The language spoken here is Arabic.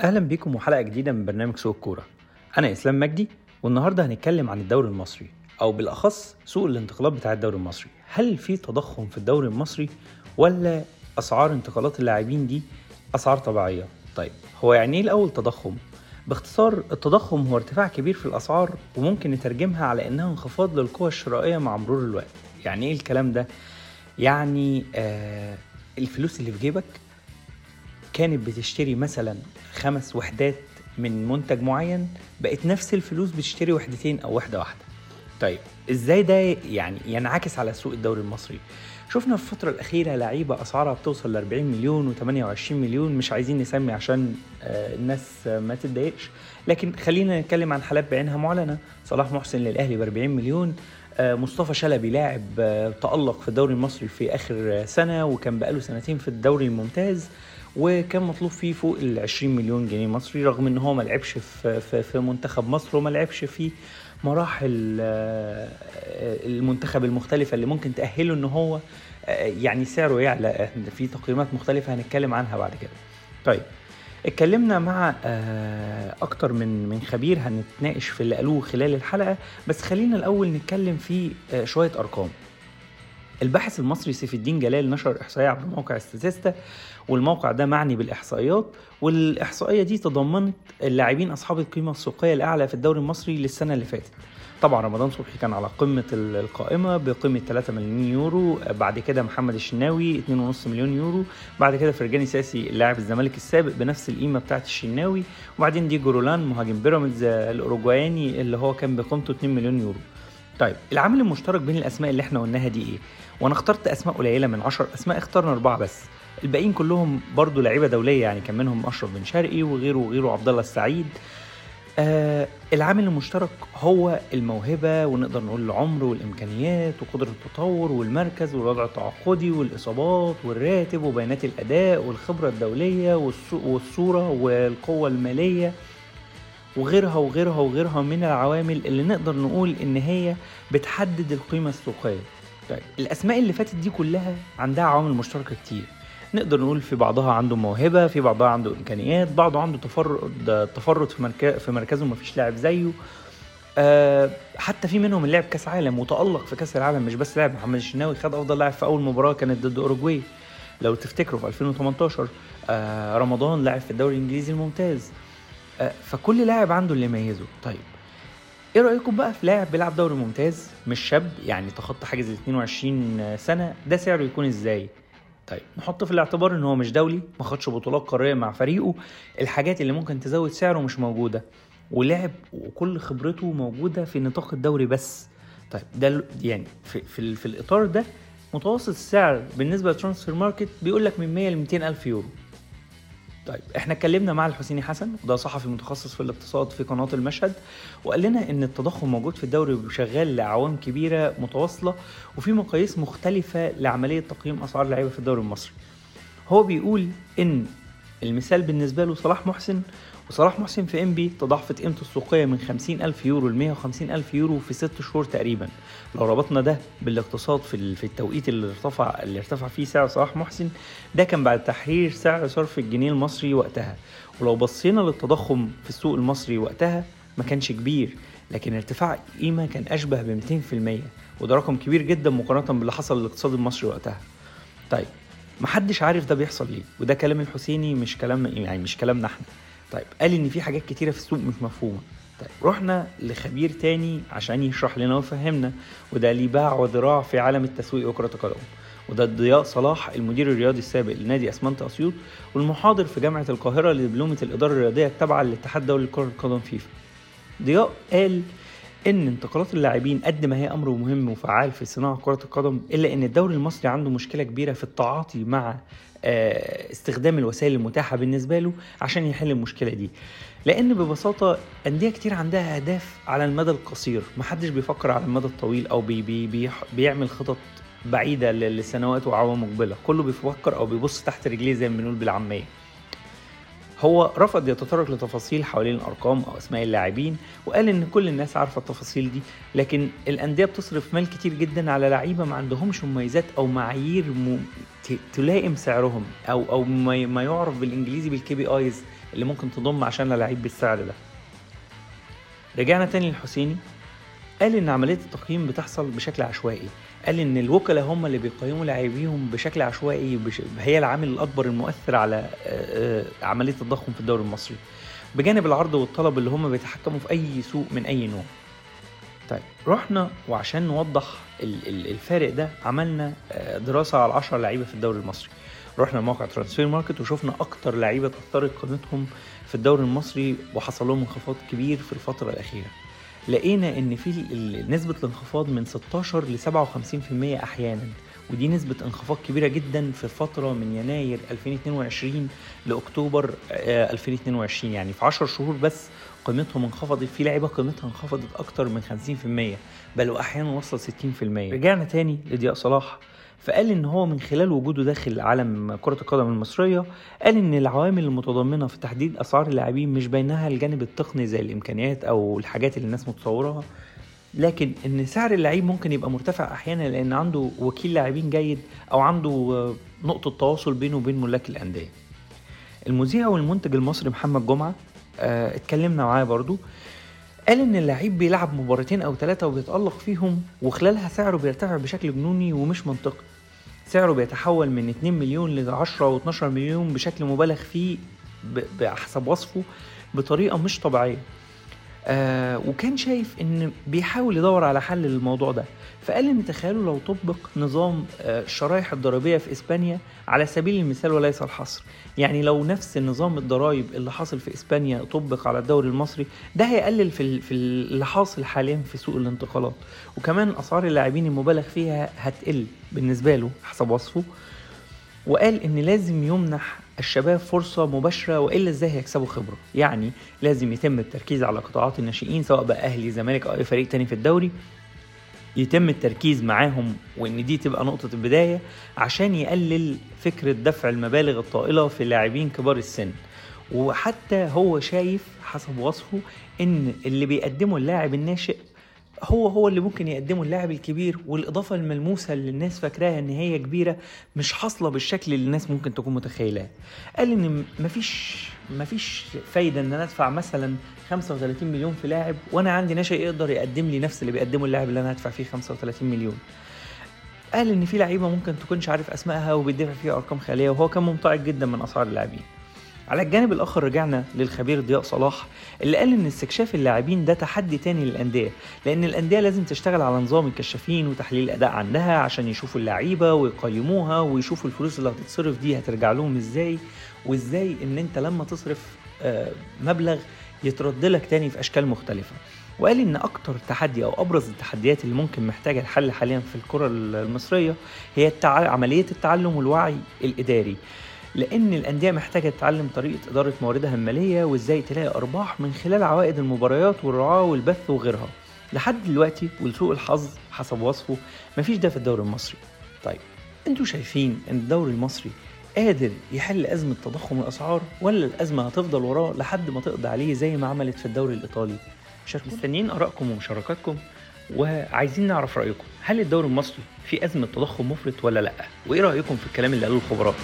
أهلا بيكم وحلقة جديدة من برنامج سوق الكورة. أنا إسلام مجدي والنهاردة هنتكلم عن الدوري المصري أو بالأخص سوق الانتقالات بتاع الدوري المصري. هل في تضخم في الدوري المصري ولا أسعار انتقالات اللاعبين دي أسعار طبيعية؟ طيب هو يعني إيه الأول تضخم؟ باختصار التضخم هو ارتفاع كبير في الأسعار وممكن نترجمها على إنها انخفاض للقوى الشرائية مع مرور الوقت. يعني إيه الكلام ده؟ يعني آه الفلوس اللي في جيبك كانت بتشتري مثلا خمس وحدات من منتج معين بقت نفس الفلوس بتشتري وحدتين أو وحده واحدة. طيب إزاي ده يعني ينعكس على سوق الدوري المصري؟ شفنا في الفترة الأخيرة لعيبة أسعارها بتوصل ل 40 مليون و28 مليون مش عايزين نسمي عشان آه، الناس ما تتضايقش. لكن خلينا نتكلم عن حالات بعينها معلنة. صلاح محسن للأهلي ب 40 مليون آه، مصطفى شلبي لاعب آه، تألق في الدوري المصري في آخر سنة وكان بقاله سنتين في الدوري الممتاز. وكان مطلوب فيه فوق ال 20 مليون جنيه مصري رغم إن هو ما لعبش في في في منتخب مصر وما لعبش في مراحل آه، المنتخب المختلفة اللي ممكن تأهله إن هو آه، يعني سعره يعلى في تقييمات مختلفة هنتكلم عنها بعد كده. طيب اتكلمنا مع آه، أكتر من من خبير هنتناقش في اللي قالوه خلال الحلقة بس خلينا الأول نتكلم في شوية أرقام. الباحث المصري سيف الدين جلال نشر إحصائية عبر موقع ستاتستا والموقع ده معني بالإحصائيات والإحصائية دي تضمنت اللاعبين أصحاب القيمة السوقية الأعلى في الدوري المصري للسنة اللي فاتت. طبعا رمضان صبحي كان على قمة ال- القائمة بقيمة 3 مليون يورو بعد كده محمد الشناوي 2.5 مليون يورو بعد كده فرجاني ساسي لاعب الزمالك السابق بنفس القيمة بتاعت الشناوي وبعدين ديجو رولان مهاجم بيراميدز الأوروجواني اللي هو كان بقيمته 2 مليون يورو. طيب العامل المشترك بين الأسماء اللي إحنا قلناها دي إيه؟ وأنا اخترت أسماء قليلة من 10 أسماء اخترنا أربعة بس. الباقيين كلهم برضو لعيبة دولية يعني كان منهم أشرف بن شرقي وغيره وغيره عبد الله السعيد. آه العامل المشترك هو الموهبة ونقدر نقول العمر والإمكانيات وقدرة التطور والمركز والوضع التعاقدي والإصابات والراتب وبيانات الأداء والخبرة الدولية والصو- والصورة والقوة المالية. وغيرها وغيرها وغيرها من العوامل اللي نقدر نقول إن هي بتحدد القيمة السوقية. طيب الأسماء اللي فاتت دي كلها عندها عوامل مشتركة كتير. نقدر نقول في بعضها عنده موهبة في بعضها عنده إمكانيات بعضه عنده تفرد تفرد في مركز في مركزه مفيش لاعب زيه. آه حتى في منهم اللي لعب كأس عالم وتالق في كأس العالم مش بس لاعب محمد الشناوي خد أفضل لاعب في أول مباراة كانت ضد أوروجواي. لو تفتكروا في 2018 آه رمضان لعب في الدوري الإنجليزي الممتاز. فكل لاعب عنده اللي يميزه. طيب إيه رأيكم بقى في لاعب بيلعب دوري ممتاز مش شاب يعني تخطى حاجز ال 22 سنة؟ ده سعره يكون إزاي؟ طيب نحط في الاعتبار إن هو مش دولي ما خدش بطولات قارية مع فريقه. الحاجات اللي ممكن تزود سعره مش موجودة ولعب وكل خبرته موجودة في نطاق الدوري بس. طيب ده يعني في في, في الإطار ده متوسط السعر بالنسبة لل Transfermarkt بيقول لك من 100 ل 200 ألف يورو. طيب إحنا اتكلمنا مع الحسيني حسن وده صحفي متخصص في الاقتصاد في قناة المشهد وقال لنا إن التضخم موجود في الدوري وشغال لاعوام كبيرة متواصلة وفي مقاييس مختلفة لعملية تقييم أسعار اللعيبه في الدوري المصري. هو بيقول إن المثال بالنسبة له صلاح محسن وصلاح محسن في إم بي تضاعفت قيمته السوقية من 50 ألف يورو ل 150 ألف يورو في ست شهور تقريبا. لو ربطنا ده بالاقتصاد في في التوقيت اللي ارتفع اللي ارتفع فيه سعر صلاح محسن ده كان بعد تحرير سعر صرف الجنيه المصري وقتها. ولو بصينا للتضخم في السوق المصري وقتها ما كانش كبير لكن ارتفاع قيمة كان أشبه ب 200% وده رقم كبير جدا مقارنة باللي حصل للاقتصاد المصري وقتها. طيب محدش عارف ده بيحصل ليه وده كلام الحسيني مش كلام يعني مش كلامنا إحنا طيب قال إن في حاجات كتيرة في السوق مش مفهومة. طيب رحنا لخبير تاني عشان يشرح لنا ويفهمنا وده ليه باع وذراع في عالم التسويق وكرة القدم. وده ضياء صلاح المدير الرياضي السابق لنادي أسمنت أسيوط والمحاضر في جامعة القاهرة لدبلومة الإدارة الرياضية التابعة للاتحاد الدولي لكرة القدم فيفا. ضياء قال إن انتقالات اللاعبين قد ما هي أمر مهم وفعال في صناعة كرة القدم إلا إن الدوري المصري عنده مشكلة كبيرة في التعاطي مع آه، استخدام الوسائل المتاحة بالنسبة له عشان يحل المشكلة دي. لأن ببساطة أندية كتير عندها أهداف على المدى القصير. محدش بيفكر على المدى الطويل أو بي بي بي بيعمل خطط بعيدة لسنوات واعوام مقبلة. كله بيفكر أو بيبص تحت رجليه زي ما بنقول بالعامية. هو رفض يتطرق لتفاصيل حوالين الأرقام أو أسماء اللاعبين وقال إن كل الناس عارفة التفاصيل دي لكن الأندية بتصرف مال كتير جدا على لعيبة ما عندهمش مميزات أو معايير م... تلائم سعرهم أو أو ما يعرف بالإنجليزي بالكي بي آيز اللي ممكن تضم عشان لعيب بالسعر ده. رجعنا تاني للحسيني. قال إن عملية التقييم بتحصل بشكل عشوائي. قال إن الوكلاء هم اللي بيقيموا لاعبيهم بشكل عشوائي بش... هي العامل الأكبر المؤثر على عملية التضخم في الدوري المصري. بجانب العرض والطلب اللي هم بيتحكموا في أي سوق من أي نوع. طيب رحنا وعشان نوضح الفارق ده عملنا دراسة على 10 لعيبة في الدوري المصري. رحنا موقع Transfermarkt وشفنا أكتر لعيبة اتاثرت قيمتهم في الدوري المصري وحصل لهم انخفاض كبير في الفترة الأخيرة. لقينا إن في نسبة الانخفاض من 16 ل 57% أحيانا. ودي نسبة انخفاض كبيرة جدا في فترة من يناير 2022 لأكتوبر 2022 آه، يعني في 10 شهور بس قيمتهم انخفضت في لعيبة قيمتها انخفضت أكتر من 50% بل وأحيانا وصل 60% رجعنا تاني لضياء صلاح. فقال إن هو من خلال وجوده داخل عالم كرة القدم المصرية قال إن العوامل المتضمنة في تحديد أسعار اللاعبين مش بينها الجانب التقني زي الإمكانيات أو الحاجات اللي الناس متصورها لكن إن سعر اللعيب ممكن يبقى مرتفع أحيانا لأن عنده وكيل لاعبين جيد أو عنده نقطة تواصل بينه وبين ملاك الأندية. المذيع والمنتج المصري محمد جمعة آه اتكلمنا معاه برضو. قال إن اللعيب بيلعب مباراتين أو ثلاثة وبيتألق فيهم وخلالها سعره بيرتفع بشكل جنوني ومش منطقي. سعره بيتحول من 2 مليون ل 10 و12 مليون بشكل مبالغ فيه بحسب وصفه بطريقة مش طبيعية. آه وكان شايف إن بيحاول يدور على حل للموضوع ده. فقال ان تخيلوا لو طبق نظام آه الشرايح الضريبية في إسبانيا على سبيل المثال وليس الحصر. يعني لو نفس النظام الضرايب اللي حاصل في إسبانيا طبق على الدوري المصري ده هيقلل في في اللي حاصل حاليا في سوق الانتقالات. وكمان أسعار اللاعبين المبالغ فيها هتقل بالنسبة له حسب وصفه. وقال إن لازم يمنح الشباب فرصة مباشرة وإلا إزاي هيكسبوا خبرة. يعني لازم يتم التركيز على قطاعات الناشئين سواء بقى أهلي زمالك أو أي فريق تاني في الدوري. يتم التركيز معاهم وإن دي تبقى نقطة البداية عشان يقلل فكرة دفع المبالغ الطائلة في لاعبين كبار السن. وحتى هو شايف حسب وصفه إن اللي بيقدمه اللاعب الناشئ هو هو اللي ممكن يقدمه اللاعب الكبير والإضافة الملموسة اللي الناس فاكراها إن هي كبيرة مش حاصلة بالشكل اللي الناس ممكن تكون متخيلاه. قال إن مفيش مفيش فايدة إن أنا أدفع مثلا 35 مليون في لاعب وأنا عندي ناشئ يقدر يقدم لي نفس اللي بيقدمه اللاعب اللي أنا هدفع فيه 35 مليون. قال إن في لعيبة ممكن تكونش عارف أسمائها وبيدفع فيها أرقام خيالية وهو كان ممتعض جدا من أسعار اللاعبين. على الجانب الآخر رجعنا للخبير ضياء صلاح اللي قال إن استكشاف اللاعبين ده تحدي تاني للأندية لأن الأندية لازم تشتغل على نظام الكشافين وتحليل الأداء عندها عشان يشوفوا اللعيبة ويقيموها ويشوفوا الفلوس اللي هتتصرف دي هترجع لهم إزاي وإزاي إن أنت لما تصرف آه، مبلغ يترد لك تاني في أشكال مختلفة. وقال إن أكتر تحدي أو أبرز التحديات اللي ممكن محتاجة الحل حاليا في الكرة المصرية هي التع... عملية التعلم والوعي الإداري. لأن الأندية محتاجة تتعلم طريقة إدارة مواردها المالية وإزاي تلاقي أرباح من خلال عوائد المباريات والرعاة والبث وغيرها. لحد دلوقتي ولسوء الحظ حسب وصفه مفيش ده في الدوري المصري. طيب أنتوا شايفين إن الدوري المصري قادر يحل أزمة تضخم الأسعار ولا الأزمة هتفضل وراه لحد ما تقضي عليه زي ما عملت في الدوري الإيطالي؟ شاركوا مستنيين آرائكم ومشاركاتكم وعايزين نعرف رأيكم. هل الدوري المصري فيه أزمة تضخم مفرط ولا لأ؟ وإيه رأيكم في الكلام اللي قالوه الخبراء؟